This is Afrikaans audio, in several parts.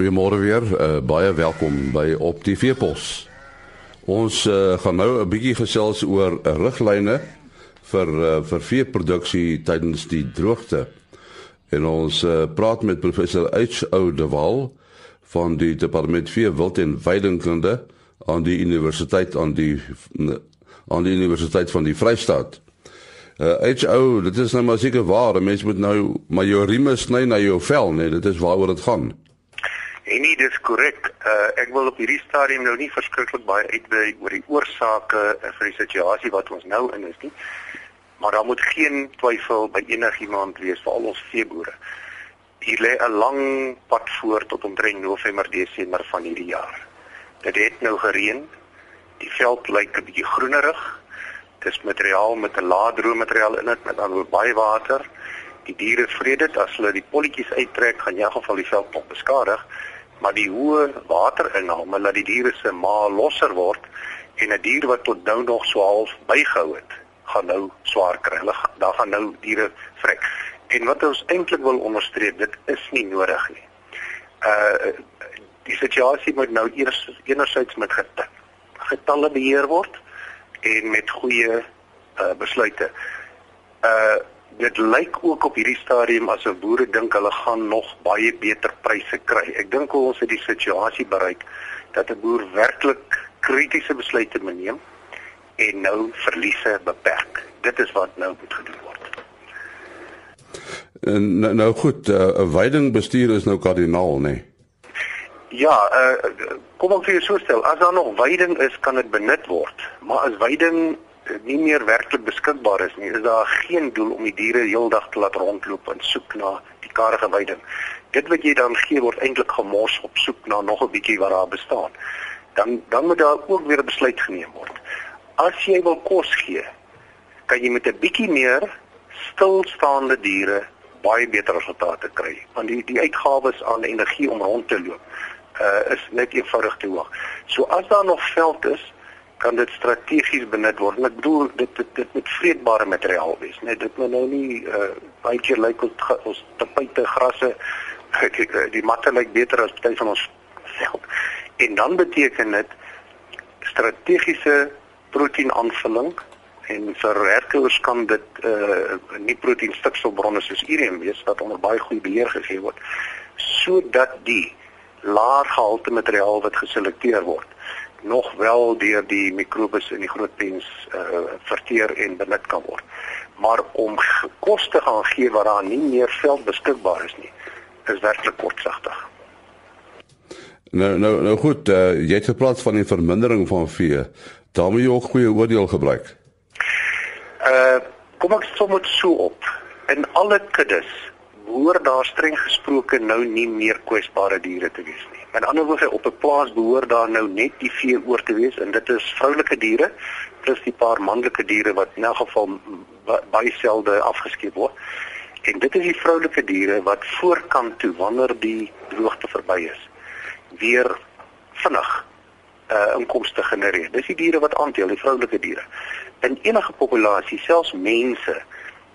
Goeiemôre weer. Uh, baie welkom by Op die Veepos. Ons uh, gaan nou 'n bietjie gesels oor riglyne vir uh, vir veeproduksie tydens die droogte. En ons uh, praat met professor H.O. de Wal van die departement vee wild en veidingkunde aan die universiteit aan die aan die universiteit van die Vrystaat. Uh, H.O. dit is nou maar seker waar, mense moet nou maar jou rieme sny na jou vel, nee, dit is waaroor dit gaan. En nie dis korrek. Uh, ek wil op hierdie stadium nou nie verskriklik baie uitwy oor die oorsake vir die situasie wat ons nou in is nie. Maar daar moet geen twyfel by enigiemand wees, veral ons veeboere. Hier lê 'n lang pad voor tot omtrent November, Desember van hierdie jaar. Dit het nou gereën. Die veld lyk 'n bietjie groenerig dis materiaal met 'n lae droommateriaal in dit met dan baie water. Die diere vreet dit as hulle die polletjies uittrek, gaan in elk geval die veld nog beskadig, maar die hoë waterinname laat die diere se ma losser word en 'n dier wat tot nou nog so half bygehou het, gaan nou swaar kry. Hulle daar gaan nou diere vrek. En wat ons eintlik wil onderstreep, dit is nie nodig nie. Uh die situasie moet nou eers enerzijds met getalle beheer word en met goeie uh, besluite. Uh dit lyk ook op hierdie stadium asof boere dink hulle gaan nog baie beter pryse kry. Ek dink ons het die situasie bereik dat 'n boer werklik kritiese besluite moet neem en nou verliese beperk. Dit is wat nou moet gedoen word. En nou, nou goed, uh, 'n uh, veiding bestuur is nou kardinaal, nê? Nee. Ja, uh, kom ons sê so stel, as daar nog veiding is, kan dit benut word. Maar as veiding nie meer werklik beskikbaar is nie, is daar geen doel om die diere heeldag te laat rondloop en soek na die karige veiding. Dit wat jy dan gee word eintlik gemors op soek na nog 'n bietjie wat daar bestaan. Dan dan moet daar ook weer 'n besluit geneem word. As jy wil kos gee, kan jy met 'n bietjie meer stilstaande diere baie beter resultate kry. Want die die uitgawes aan energie om rond te loop uh, is net eenvoudig te hoog. So as daar nog veld is, kan dit strategies benut word. En ek bedoel dit dit, dit moet vreedbare materiaal wees, net dit moet nou nie uh, baie keer lyk ons ons tapuite grasse die, die matte lyk beter as party van ons veld. En dan beteken dit strategiese proteïnaanvulling en vir herkouers kan dit uh nie proteïen stikstofbronne soos ureum wees wat onder baie goeie beheer gegee word sodat die laer gehalte materiaal wat geselekteer word nog wel deur die mikrobes in die groot pens uh, verteer en benut kan word. Maar om koste gaan gee waar daar nie meer veld beskikbaar is nie, is werklik kortsigtig. Nou nou nou goed, uh, jy het gepraat van die vermindering van vee. Daar moet jy ook goeie oordeel gebruik. Uh kom ek sommer so op. In alle kuddes behoort daar streng gesproke nou nie meer kwesbare diere te wees nie. Met ander woorde, op 'n plaas behoort daar nou net die vee oor te wees en dit is vroulike diere plus die paar manlike diere wat in elk geval baie selde afgeskeep word. En dit is die vroulike diere wat voorkant toe wanneer die droogte verby is, weer vinnig uh inkomste genereer. Dis die diere wat aanteel, die vroulike diere. In enige populasie, selfs mense,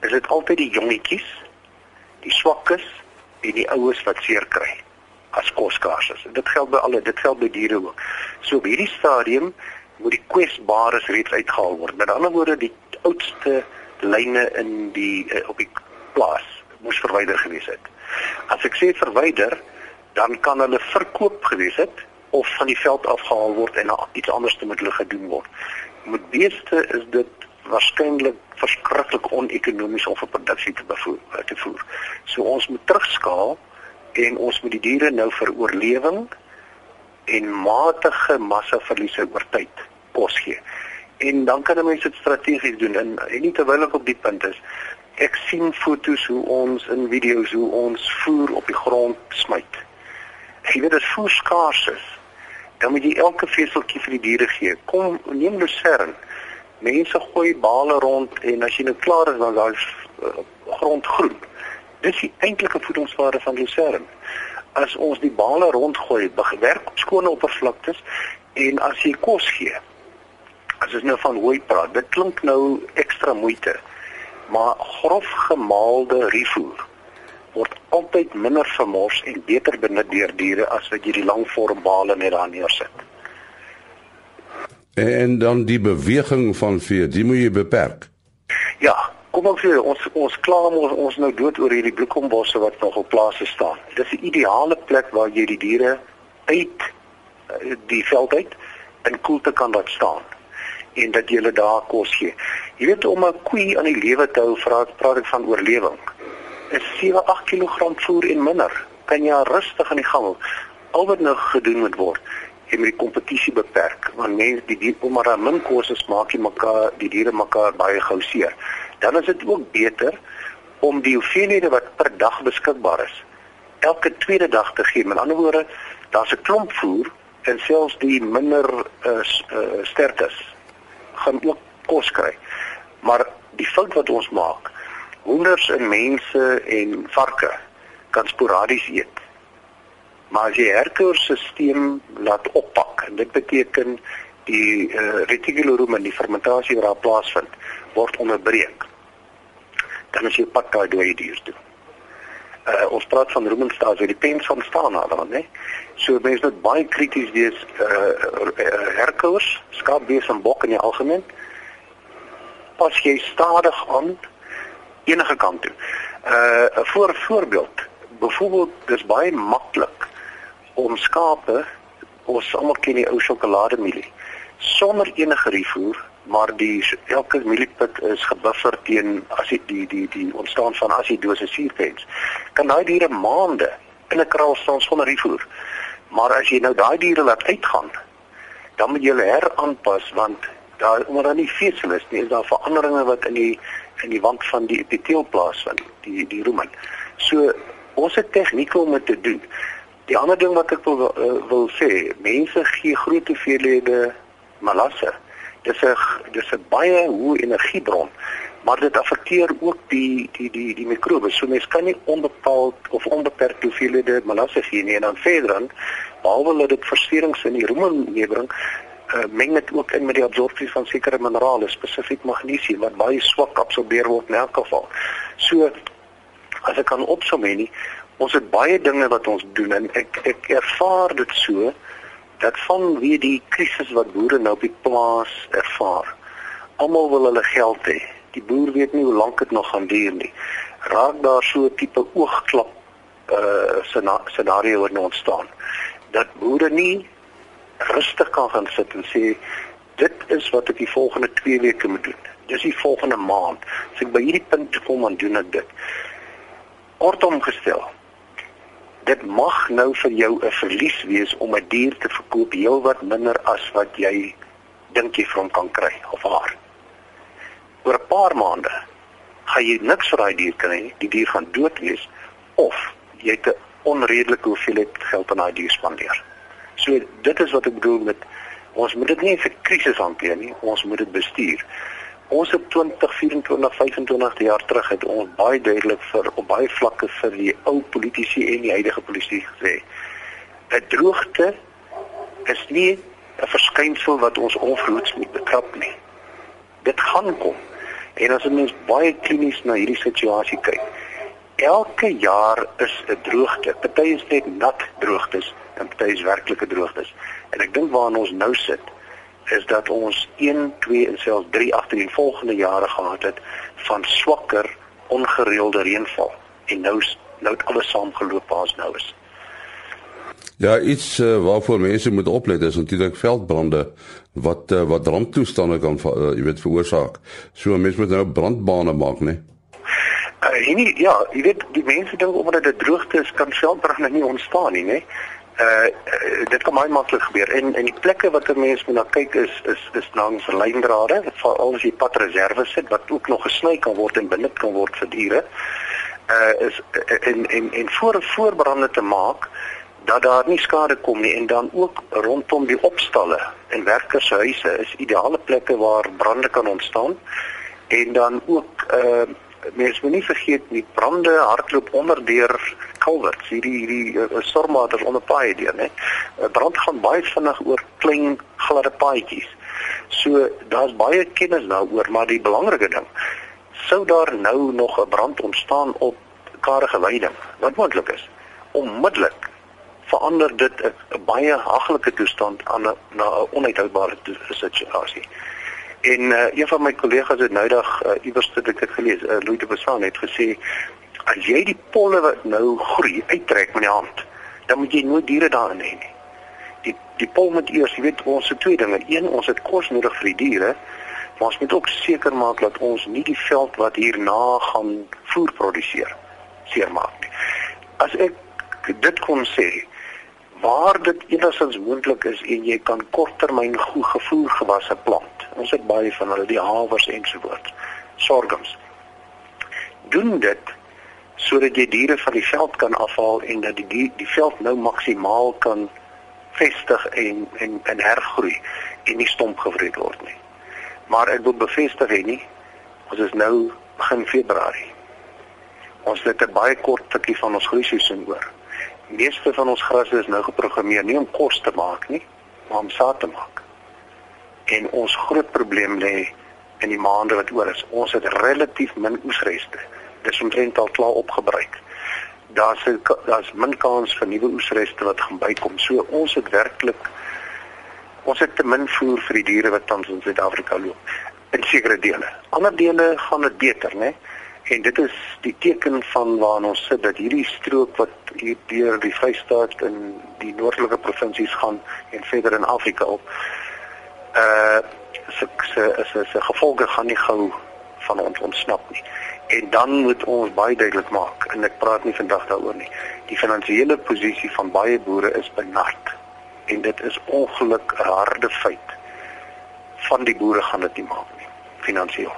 is dit altyd die jongetjies die swakkes en die oues wat seer kry as koskaars is. Dit geld by alle, dit geld by diere ook. So op hierdie stadium moet die kwesbares reeds uitgehaal word. Met ander woorde, die oudste lyne in die uh, op die plaas moes verwyder gewees het. As ek sê verwyder, dan kan hulle verkoop gewees het of van die veld afgehaal word en iets anders te met hulle gedoen word. Met beeste is dit waarskynlik verskriklik onekonomies om vir produksie te bevoer te voer. So ons moet terugskaal en ons moet die diere nou vir oorlewing en matige massaverliese oor tyd kos gee. En dan kan mense dit strategies doen en, en nie terwyl ek op die punt is. Ek sien foto's hoe ons in video's hoe ons voer op die grond smyt. Jy weet dit voer skaars is. Dan moet jy elke veseltjie vir die diere gee. Kom neem lucerne mense gooi bale rond en as jy nou klaar is dan daai uh, grond groen. Dis die eintlike voedingswaarde van lucerne. As ons die bale rondgooi, werk op skone oppervlaktes en as jy kos gee. As ons nou van hooi praat, dit klink nou ekstra moeite. Maar grof gemaalde rifoer word altyd minder vermors en beter benut deur diere as wat jy die langvorm bale net daar neersit. En dan die beweging van vee, die moet jy beperk. Ja, kom ons sê ons ons klaar ons, ons nou dood oor hierdie bloekombosse wat nog op plase staan. Dis 'n ideale plek waar jy die diere uit eh, die veld uit in koelte kan laat staan en dat jy hulle daar kos gee. Jy weet om 'n koei aan die lewe te hou, praat praat ek van oorlewing is 7-8 kg voer en minder. Kan jy rustig aan die gang. Al wat nou gedoen moet word, jy moet die kompetisie beperk want mense die dier om maar min kos is maak jy mekaar die diere mekaar baie gou seer. Dan is dit ook beter om die hoeveelhede wat per dag beskikbaar is elke tweede dag te gee. Met ander woorde, daar's 'n klomp voer en selfs die minder uh, uh, sterktes gaan ook kos kry. Maar die fout wat ons maak hoenders en mense en varke kan sporadies eet. Maar as jy herkoorstelsel laat oppak, en dit beteken die uh, reticulorum en die fermentasie wat daar plaasvind word onderbreek. Dan as jy pak daai dooie dier toe. Uh ons praat van rumenstaas waar die pens van staan aan dan, né? So mense moet baie krities wees uh, uh herkoors, skaapbees en bok in die algemeen. Pas jy stadig aan enige kant toe. Uh 'n voor voorbeeld. Byvoorbeeld dis baie maklik om skape ons almal ken die ou sjokolademielie sonder enige rifoer maar die elke mieliepit is gebuffer teen as die die die die ontstaan van asidose suurpens kan daai diere maande in 'n kraal staan sonder rifoer maar as jy nou daai diere laat uitgaan dan moet jy hulle heraanpas want daar omdat daar nie vesel is nie is daar veranderinge wat in die in die wand van die epiteel plaasvind, die die rumen. So ons het tegnieke om dit te doen. Die ander ding wat ek wil uh, wil sê, mense gee groot hoeveelhede malasse. Dis 'n dis 'n baie hoë energiebron, maar dit affekteer ook die die die die mikrobes. So mens kan nie onbepaald of onbeperk hoeveelhede malasse gee nie en dan verder dan behalwe dat dit versteurings in die rumen meebring, uh, meng dit ook in met die absorpsie van sekere minerale, spesifiek magnesium wat baie swak absorbeer word in elk geval. So as ek kan opsom nie, ons het baie dinge wat ons doen en ek ek ervaar dit so dat van wie die krisis wat boere nou op die plaas ervaar. Almal wil hulle geld hê. Die boer weet nie hoe lank dit nog gaan duur nie. Raak daar so 'n tipe oogklap uh scenario wat nou ontstaan dat boere nie rustig kan gaan sit en sê dit is wat ek die volgende 2 weke moet doen. Dis die volgende maand. As ek by hierdie punt kom dan doen ek dit. Kortom gestel. Dit mag nou vir jou 'n verlies wees om 'n dier te verkoop heelwat minder as wat jy dink jy vir hom kan kry of haar. Oor 'n paar maande gaan jy niks vir daai dier kry nie. Die dier gaan dood wees of jy het 'n onredelike hoeveelheid geld aan daai dier spandeer. So dit is wat ek bedoel met ons moet dit nie vir krisis hanteer nie, ons moet dit bestuur. Ons het 20, 24, 25 jaar terug het ons baie duidelik vir op baie vlakke vir die ou politici en die huidige politici gesê. 'n Droogte is nie 'n verskynsel wat ons onverhoeds moet betrap nie. Dit gaan kom. En as ons baie klinies na hierdie situasie kyk, elke jaar is 'n droogte. Party is net nat droogtes en party is werklike droogtes. En ek dink waarna ons nou sit is dat ons 1, 2 en selfs 3 agter die volgende jare gehad het van swakker ongereelde reënval. En nou nou het alles saamgeloop waar ons nou is. Ja, iets uh, waarvoor mense moet oplet is natuurlik veldbrande wat uh, wat ramptoestande kan uh, jy weet veroorsaak. So mense moet nou brandbane maak, né? Nee? Uh, nie, ja, jy weet die mense dink omdat dit droogte is kan veldbrande nie ontstaan nie, né? Uh, uh dit kan baie maklik gebeur en en die plekke wat 'n mens moet na kyk is is is langs lyndrade, veral as jy padreserve sit wat ook nog gesny kan word en benut kan word vir diere. Uh is en en en voor voorbrande te maak dat daar nie skade kom nie en dan ook rondom die opstalle en werkershuise is ideale plekke waar brande kan ontstaan en dan ook uh mense moet nie vergeet nie brande hardloop onder deur kulverts hierdie hierdie uh, stormwaters onder paaie deur nê uh, brand gaan baie vinnig oor klein gladde paadjies. So daar's baie kennis daaroor maar die belangrike ding sou daar nou nog 'n brand ontstaan op skadige weiding wat moontlik is? Onmiddellik verander dit 'n baie haglike toestand aan 'n na 'n onuithoudbare situasie. En uh, een van my kollegas het nou dag uh, iewers dit ek gelees, uh, Louis de Besaan het gesê as jy die polle wat nou groei uittrek met die hand, dan moet jy nooit diere daarin hê nie. Die die pol moet eers, jy weet, ons het twee dinge. Een, ons het kos nodig vir die diere, maar ons moet ook seker maak dat ons nie die veld wat hierna gaan voer produseer seermaak nie. As ek dit kon sê, waar dit enigstens moontlik is en jy kan korttermyn goed gevoer gewasse plant. Ons het baie van hulle die hawers ensovoorts. Sorgums. Doen dit sodat jy diere van die veld kan afhaal en dat die die, die veld nou maksimaal kan vestig en en en hergroei en nie stomp gevreet word nie. Maar ek wil bevestig hê nie. Ons is nou begin Februarie. Ons het 'n baie kort tikkie van ons groeiseisoen oor meeste van ons grasse is nou geprogrammeer nie om kos te maak nie, maar om saad te maak. En ons groot probleem lê in die maande wat oor is. Ons het relatief min oesreste. Dis omtrent al klaar opgebruik. Daar's daar's min kans vir nuwe oesreste wat gaan bykom. So ons het werklik ons het te min voer vir die diere wat tans in Suid-Afrika loop in sekere dele. Ander dele gaan dit beter, né? En dit is die teken van waar ons sit dat hierdie strook wat hier deur die Vrystaat en die noordelike provinsies gaan en verder in Afrika op. Uh se se se se gevolge gaan nie gou van ons ontsnap nie. En dan moet ons baie duidelik maak en ek praat nie vandag daaroor nie. Die finansiële posisie van baie boere is benard en dit is ongeluk 'n harde feit. Van die boere gaan dit nie maak nie finansiëel.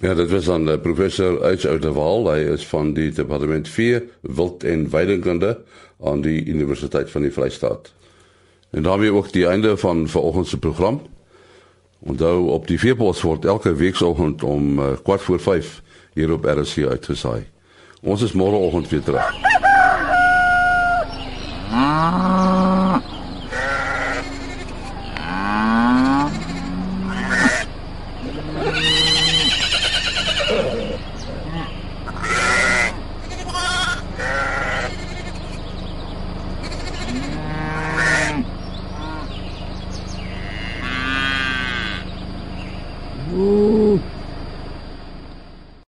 Ja, dit was dan uh, professor uit Oudtshoorn. Hy is van die departement 4 wild en weidingkunde aan die Universiteit van die Vrystaat. En daarmee ook die einde van vanoggend se program. Onthou op die Veepos word elke weekoggend om uh, kwart voor 5 hier op RC uitgesaai. Ons is môreoggend weer terug. Ah.